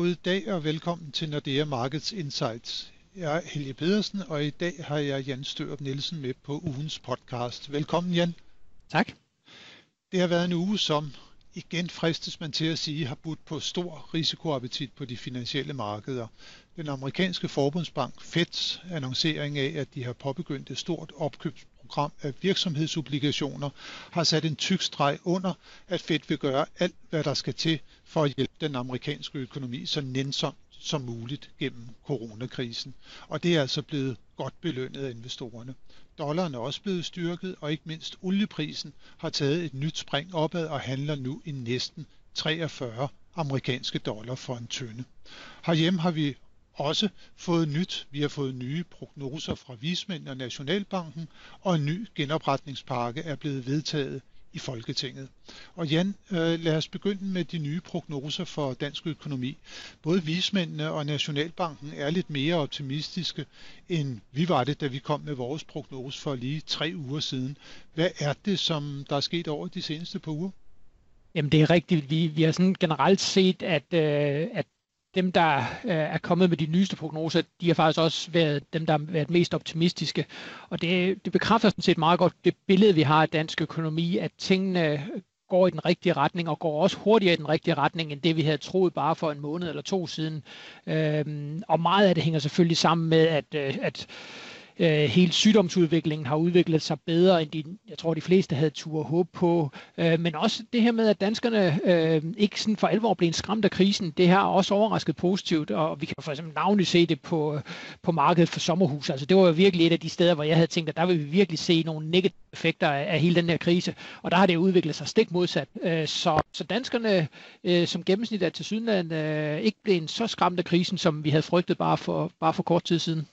God dag og velkommen til Nordea Markets Insights. Jeg er Helge Pedersen, og i dag har jeg Jan Størup Nielsen med på ugens podcast. Velkommen Jan. Tak. Det har været en uge, som igen fristes man til at sige, har budt på stor risikoappetit på de finansielle markeder. Den amerikanske forbundsbank Feds annoncering af, at de har påbegyndt et stort opkøbsprogram af virksomhedsobligationer, har sat en tyk streg under, at Fed vil gøre alt, hvad der skal til for at hjælpe den amerikanske økonomi så nænsomt som muligt gennem coronakrisen. Og det er altså blevet godt belønnet af investorerne. Dollaren er også blevet styrket, og ikke mindst olieprisen har taget et nyt spring opad og handler nu i næsten 43 amerikanske dollar for en tønde. Herhjemme har vi også fået nyt. Vi har fået nye prognoser fra vismændene og Nationalbanken, og en ny genopretningspakke er blevet vedtaget i Folketinget. Og Jan, øh, lad os begynde med de nye prognoser for dansk økonomi. Både vismændene og Nationalbanken er lidt mere optimistiske, end vi var det, da vi kom med vores prognose for lige tre uger siden. Hvad er det, som der er sket over de seneste par uger? Jamen det er rigtigt. Vi, vi har sådan generelt set, at, øh, at dem, der øh, er kommet med de nyeste prognoser, de har faktisk også været dem, der har været mest optimistiske. Og det, det bekræfter sådan set meget godt det billede, vi har af dansk økonomi, at tingene går i den rigtige retning, og går også hurtigere i den rigtige retning, end det vi havde troet bare for en måned eller to siden. Øhm, og meget af det hænger selvfølgelig sammen med, at, øh, at øh, hele sygdomsudviklingen har udviklet sig bedre, end de, jeg tror, de fleste havde tur håb på. Øh, men også det her med, at danskerne øh, ikke sådan for alvor blev skræmt af krisen, det har også overrasket positivt, og vi kan for eksempel navnligt se det på, på markedet for sommerhus. Altså det var jo virkelig et af de steder, hvor jeg havde tænkt, at der vil vi virkelig se nogle negative effekter af, af hele den her krise, og der har det udviklet sig stik modsat. Øh, så, så danskerne øh, som gennemsnit er til sydenland øh, ikke blevet så skræmt af krisen, som vi havde frygtet bare for, bare for kort tid siden.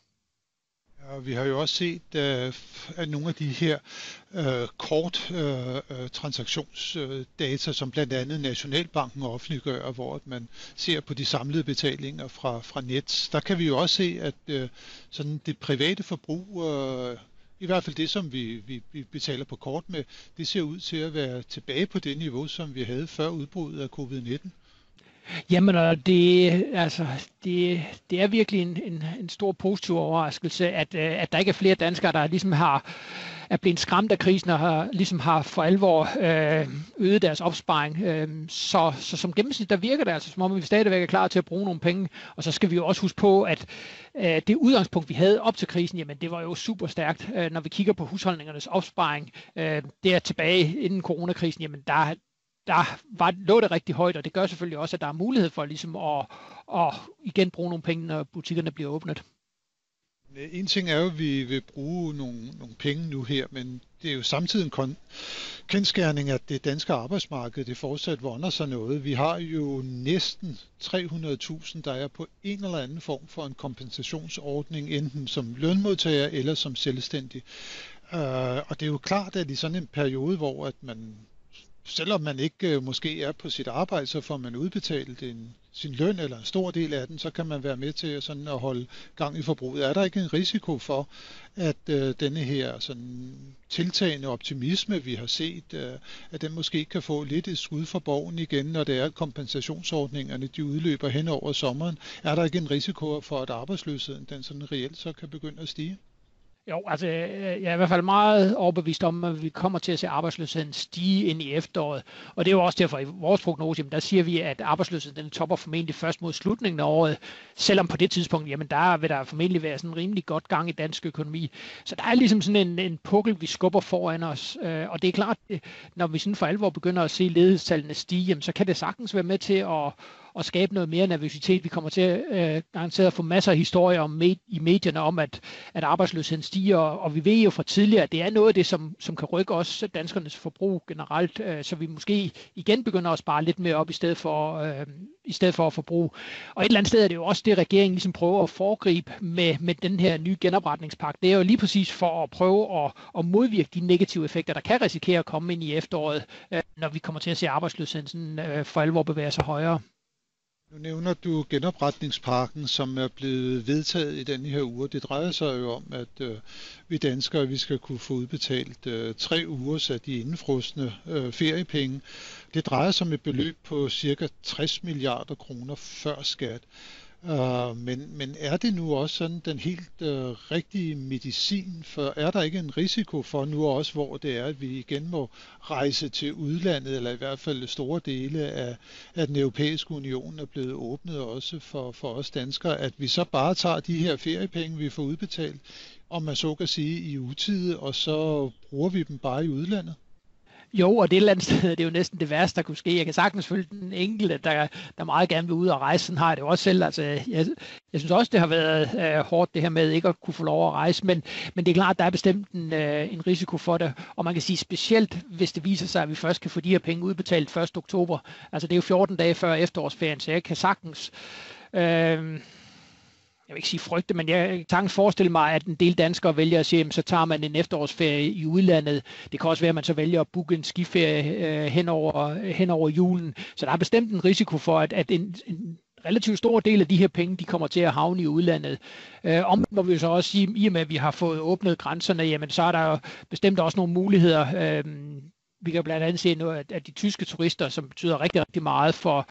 Og vi har jo også set, øh, at nogle af de her øh, kort øh, transaktionsdata, som blandt andet Nationalbanken offentliggør, hvor man ser på de samlede betalinger fra, fra net, der kan vi jo også se, at sådan det private forbrug, i hvert fald det, som vi, vi, vi betaler på kort med, det ser ud til at være tilbage på det niveau, som vi havde før udbruddet af covid-19. Jamen, og det, altså, det, det er virkelig en, en, en stor positiv overraskelse, at, øh, at der ikke er flere danskere, der ligesom har er blevet skræmt af krisen og har, ligesom har for alvor øh, øget deres opsparing. Øh, så, så som gennemsnit, der virker det altså, som om vi stadigvæk er klar til at bruge nogle penge. Og så skal vi jo også huske på, at øh, det udgangspunkt, vi havde op til krisen, jamen det var jo super stærkt. Øh, når vi kigger på husholdningernes opsparing, øh, der tilbage inden coronakrisen, jamen der, der var, lå det rigtig højt, og det gør selvfølgelig også, at der er mulighed for ligesom at, at igen bruge nogle penge, når butikkerne bliver åbnet. En ting er jo, at vi vil bruge nogle, nogle penge nu her, men det er jo samtidig en kon- kendskærning, at det danske arbejdsmarked det fortsat vonder sig noget. Vi har jo næsten 300.000, der er på en eller anden form for en kompensationsordning, enten som lønmodtager eller som selvstændig. Uh, og det er jo klart, at i sådan en periode, hvor at man selvom man ikke øh, måske er på sit arbejde, så får man udbetalt en, sin løn eller en stor del af den, så kan man være med til sådan at holde gang i forbruget. Er der ikke en risiko for, at øh, denne her sådan tiltagende optimisme, vi har set, øh, at den måske kan få lidt et skud for borgen igen, når det er kompensationsordningerne, de udløber hen over sommeren? Er der ikke en risiko for, at arbejdsløsheden den sådan reelt så kan begynde at stige? Jo, altså øh, jeg er i hvert fald meget overbevist om, at vi kommer til at se arbejdsløsheden stige ind i efteråret. Og det er jo også derfor i vores prognose, jamen, der siger vi, at arbejdsløsheden den topper formentlig først mod slutningen af året, selvom på det tidspunkt, jamen der vil der formentlig være sådan en rimelig godt gang i dansk økonomi. Så der er ligesom sådan en, en pukkel, vi skubber foran os. Øh, og det er klart, øh, når vi sådan for alvor begynder at se ledighedstallene stige, jamen, så kan det sagtens være med til at at skabe noget mere nervøsitet. Vi kommer til øh, garanteret at få masser af historier om med, i medierne om, at, at arbejdsløsheden stiger, og vi ved jo fra tidligere, at det er noget af det, som, som kan rykke også danskernes forbrug generelt, øh, så vi måske igen begynder at spare lidt mere op i stedet for, øh, i stedet for at forbruge. Og et eller andet sted er det jo også det, regeringen ligesom prøver at foregribe med, med den her nye genopretningspakke. Det er jo lige præcis for at prøve at, at modvirke de negative effekter, der kan risikere at komme ind i efteråret, øh, når vi kommer til at se arbejdsløsheden sådan, øh, for alvor bevæge sig højere. Nu nævner du genopretningsparken, som er blevet vedtaget i denne her uge. Det drejer sig jo om, at øh, vi danskere vi skal kunne få udbetalt øh, tre uger af de indfrosne øh, feriepenge. Det drejer sig om et beløb på cirka 60 milliarder kroner før skat. Uh, men, men er det nu også sådan den helt uh, rigtige medicin? For er der ikke en risiko for nu også, hvor det er, at vi igen må rejse til udlandet, eller i hvert fald store dele af, af den europæiske union er blevet åbnet også for, for os danskere, at vi så bare tager de her feriepenge, vi får udbetalt, om man så kan sige, i utide, og så bruger vi dem bare i udlandet? Jo, og det er et eller andet sted, det er jo næsten det værste, der kunne ske. Jeg kan sagtens følge den enkelte, der, der meget gerne vil ud og rejse. Sådan har jeg det også selv. Altså, jeg, jeg synes også, det har været øh, hårdt, det her med ikke at kunne få lov at rejse. Men, men det er klart, at der er bestemt en, øh, en risiko for det. Og man kan sige specielt, hvis det viser sig, at vi først kan få de her penge udbetalt 1. oktober. Altså det er jo 14 dage før efterårsferien, så jeg kan sagtens... Øh, jeg vil ikke sige frygte, men jeg kan forestille mig, at en del danskere vælger at sige, så tager man en efterårsferie i udlandet. Det kan også være, at man så vælger at booke en skiferie øh, hen, over, hen over julen. Så der er bestemt en risiko for, at, at en, en relativt stor del af de her penge, de kommer til at havne i udlandet. Øh, om må vi så også sige, i og med at vi har fået åbnet grænserne, jamen så er der jo bestemt også nogle muligheder. Øh, vi kan blandt andet se nu, at, at de tyske turister, som betyder rigtig, rigtig meget for,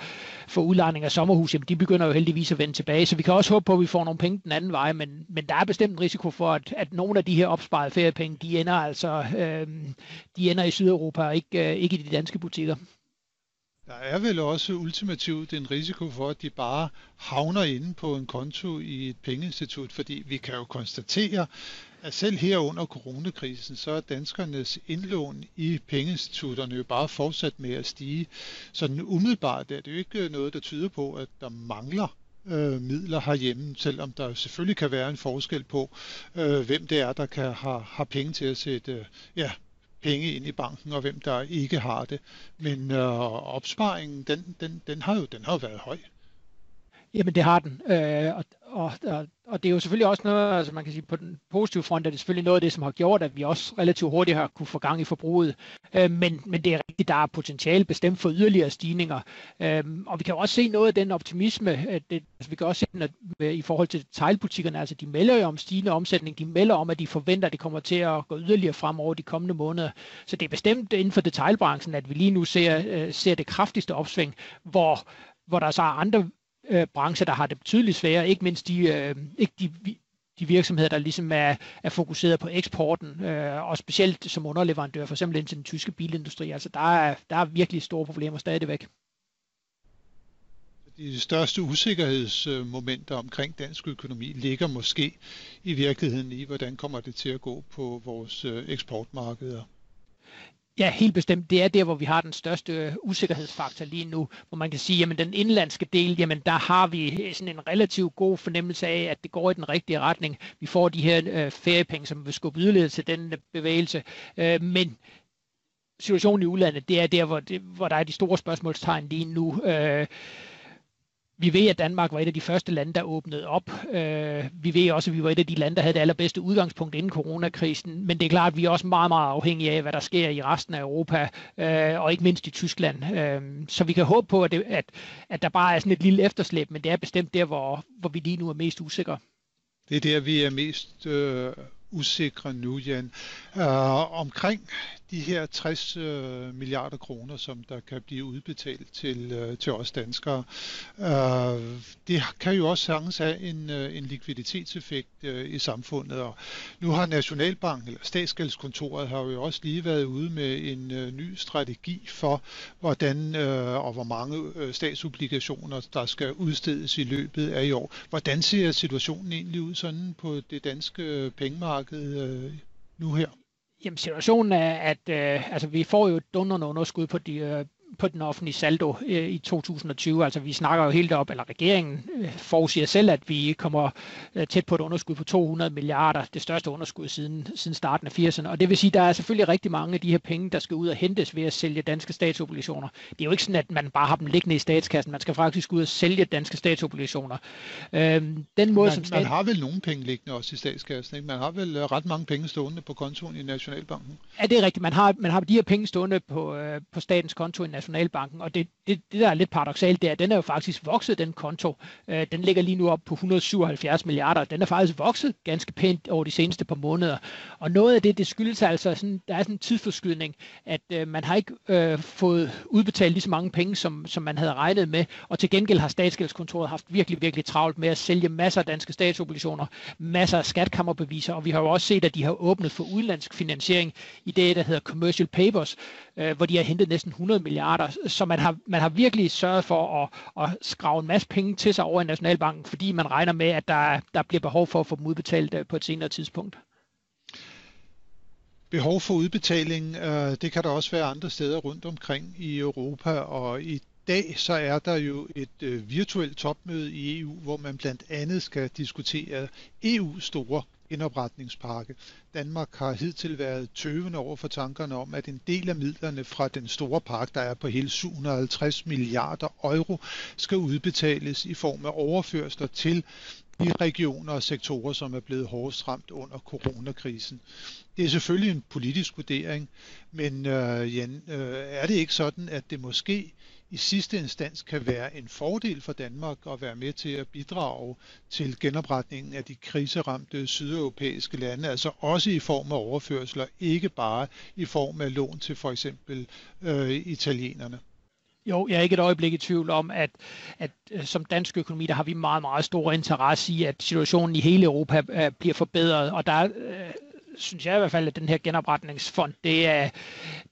for udlejning af sommerhus, jamen de begynder jo heldigvis at vende tilbage. Så vi kan også håbe på, at vi får nogle penge den anden vej, men, men der er bestemt en risiko for, at, at nogle af de her opsparede feriepenge, de ender altså øh, de ender i Sydeuropa og ikke, øh, ikke i de danske butikker. Der er vel også ultimativt en risiko for, at de bare havner inde på en konto i et pengeinstitut, fordi vi kan jo konstatere, at selv her under coronakrisen, så er danskernes indlån i pengeinstitutterne jo bare fortsat med at stige. Så den umiddelbart er det jo ikke øh, noget, der tyder på, at der mangler øh, midler herhjemme, selvom der selvfølgelig kan være en forskel på, øh, hvem det er, der kan har, har penge til at sætte øh, ja, penge ind i banken, og hvem der ikke har det. Men øh, opsparingen, den, den, den, har jo, den har jo været høj. Jamen det har den, øh, og, og, og, og det er jo selvfølgelig også noget, altså man kan sige på den positive front, er det selvfølgelig noget af det, som har gjort, at vi også relativt hurtigt har kunne få gang i forbruget. Øh, men, men det er rigtigt, der er potentiale bestemt for yderligere stigninger. Øh, og vi kan også se noget af den optimisme, at det, altså vi kan også se at, øh, i forhold til teglbutikkerne, altså de melder jo om stigende omsætning, de melder om, at de forventer, at det kommer til at gå yderligere frem over de kommende måneder. Så det er bestemt inden for detailbranchen, at vi lige nu ser, øh, ser det kraftigste opsving, hvor hvor der så er andre øh, brancher, der har det betydeligt sværere, ikke mindst de, øh, ikke de, de virksomheder, der ligesom er, er fokuseret på eksporten, øh, og specielt som underleverandør, for eksempel ind til den tyske bilindustri. Altså der er, der er virkelig store problemer stadigvæk. De største usikkerhedsmomenter omkring dansk økonomi ligger måske i virkeligheden i, hvordan kommer det til at gå på vores øh, eksportmarkeder. Ja, helt bestemt. Det er der, hvor vi har den største øh, usikkerhedsfaktor lige nu, hvor man kan sige, jamen den indlandske del, jamen der har vi øh, sådan en relativt god fornemmelse af, at det går i den rigtige retning. Vi får de her øh, feriepenge, som vil skubbe yderligere til den øh, bevægelse. Øh, men situationen i udlandet, det er der, hvor, det, hvor der er de store spørgsmålstegn lige nu. Øh, vi ved, at Danmark var et af de første lande, der åbnede op. Øh, vi ved også, at vi var et af de lande, der havde det allerbedste udgangspunkt inden coronakrisen. Men det er klart, at vi er også meget, meget afhængige af, hvad der sker i resten af Europa, øh, og ikke mindst i Tyskland. Øh, så vi kan håbe på, at, det, at, at der bare er sådan et lille efterslæb, men det er bestemt der, hvor, hvor vi lige nu er mest usikre. Det er der, vi er mest øh, usikre nu, Jan. Øh, omkring de her 60 øh, milliarder kroner, som der kan blive udbetalt til, øh, til os danskere, øh, det kan jo også sagtens have en, øh, en likviditetseffekt øh, i samfundet. Og nu har Nationalbanken, eller Statsgældskontoret, har jo også lige været ude med en øh, ny strategi for, hvordan øh, og hvor mange øh, statsobligationer, der skal udstedes i løbet af i år. Hvordan ser situationen egentlig ud sådan på det danske øh, pengemarked øh, nu her? Jamen situationen er, at øh, altså, vi får jo et dundrende underskud på de øh, på den offentlige saldo øh, i 2020. Altså vi snakker jo helt op, eller regeringen øh, forudsiger selv, at vi kommer øh, tæt på et underskud på 200 milliarder, det største underskud siden, siden starten af 80'erne. Og det vil sige, at der er selvfølgelig rigtig mange af de her penge, der skal ud og hentes ved at sælge danske statsobligationer. Det er jo ikke sådan, at man bare har dem liggende i statskassen. Man skal faktisk ud og sælge danske statsobligationer. Øhm, den måde, man, som stat... man har vel nogle penge liggende også i statskassen. Ikke? Man har vel ret mange penge stående på kontoen i Nationalbanken. Ja, det er rigtigt. Man har, man har de her penge stående på, øh, på statens konto i Nationalbanken, og det, det, det der er lidt paradoxalt, det er, at den er jo faktisk vokset, den konto. Øh, den ligger lige nu op på 177 milliarder. Den er faktisk vokset ganske pænt over de seneste par måneder. Og noget af det, det skyldes altså, sådan, der er sådan en tidsforskydning, at øh, man har ikke øh, fået udbetalt lige så mange penge, som, som man havde regnet med, og til gengæld har statsgældskontoret haft virkelig, virkelig travlt med at sælge masser af danske statsobligationer, masser af skatkammerbeviser, og vi har jo også set, at de har åbnet for udenlandsk finansiering i det, der hedder commercial papers, øh, hvor de har hentet næsten 100 milliarder. Så man har, man har virkelig sørget for at, at skrave en masse penge til sig over i Nationalbanken, fordi man regner med, at der, der bliver behov for at få dem udbetalt øh, på et senere tidspunkt. Behov for udbetaling, øh, det kan der også være andre steder rundt omkring i Europa, og i dag så er der jo et øh, virtuelt topmøde i EU, hvor man blandt andet skal diskutere EU's store genopretningspakke. Danmark har hidtil været tøvende over for tankerne om, at en del af midlerne fra den store pakke, der er på hele 750 milliarder euro, skal udbetales i form af overførsler til de regioner og sektorer, som er blevet hårdest ramt under coronakrisen. Det er selvfølgelig en politisk vurdering, men øh, Jan, øh, er det ikke sådan, at det måske i sidste instans kan være en fordel for Danmark at være med til at bidrage til genopretningen af de kriseramte sydeuropæiske lande, altså også i form af overførsler, ikke bare i form af lån til for eksempel øh, italienerne. Jo, jeg er ikke et øjeblik i tvivl om, at, at øh, som dansk økonomi, der har vi meget, meget stor interesse i, at situationen i hele Europa øh, bliver forbedret, og der øh, synes jeg i hvert fald, at den her genopretningsfond, det er,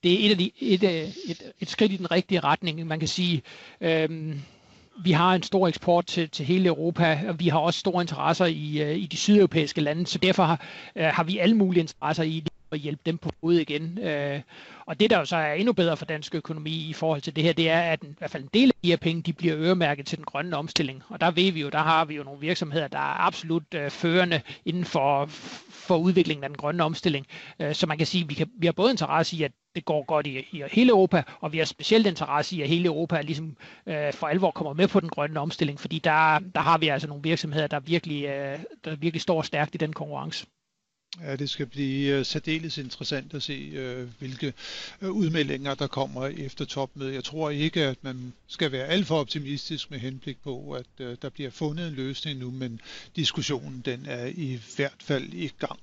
det er et, af de, et, et, et skridt i den rigtige retning. Man kan sige, øhm, vi har en stor eksport til, til hele Europa, og vi har også store interesser i, i de sydeuropæiske lande, så derfor har, har vi alle mulige interesser i at hjælpe dem på fod igen. Øh, og det, der jo så er endnu bedre for dansk økonomi i forhold til det her, det er, at en, i hvert fald en del af de her penge, de bliver øremærket til den grønne omstilling. Og der ved vi jo, der har vi jo nogle virksomheder, der er absolut øh, førende inden for, for udviklingen af den grønne omstilling. Øh, så man kan sige, at vi, kan, vi har både interesse i, at det går godt i, i hele Europa, og vi har specielt interesse i, at hele Europa ligesom øh, for alvor kommer med på den grønne omstilling, fordi der, der har vi altså nogle virksomheder, der virkelig, øh, der virkelig står stærkt i den konkurrence. Ja, det skal blive øh, særdeles interessant at se, øh, hvilke øh, udmeldinger der kommer efter topmødet. Jeg tror ikke, at man skal være alt for optimistisk med henblik på, at der bliver fundet en løsning nu, men diskussionen den er i hvert fald i gang.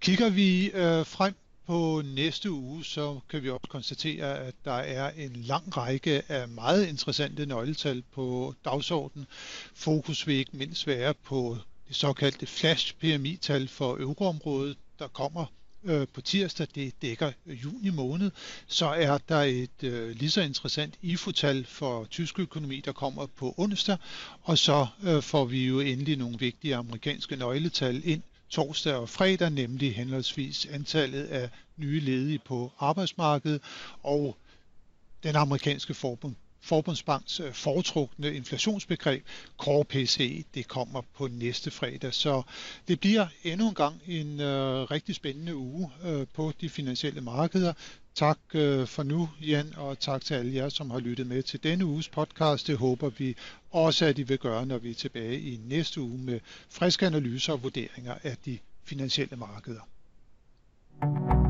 Kigger vi frem på næste uge, så kan vi også konstatere, at der er en lang række af meget interessante nøgletal på dagsordenen. Fokus vil ikke mindst være på det såkaldte flash PMI-tal for euroområdet, der kommer øh, på tirsdag, det dækker øh, juni måned, så er der et øh, lige så interessant IFO-tal for tysk økonomi, der kommer på onsdag, og så øh, får vi jo endelig nogle vigtige amerikanske nøgletal ind torsdag og fredag, nemlig henholdsvis antallet af nye ledige på arbejdsmarkedet og den amerikanske forbund. Forbundsbanks øh, foretrukne inflationsbegreb, Core PCE, det kommer på næste fredag. Så det bliver endnu en gang en øh, rigtig spændende uge øh, på de finansielle markeder. Tak øh, for nu, Jan, og tak til alle jer, som har lyttet med til denne uges podcast. Det håber vi også, at I vil gøre, når vi er tilbage i næste uge med friske analyser og vurderinger af de finansielle markeder. thank you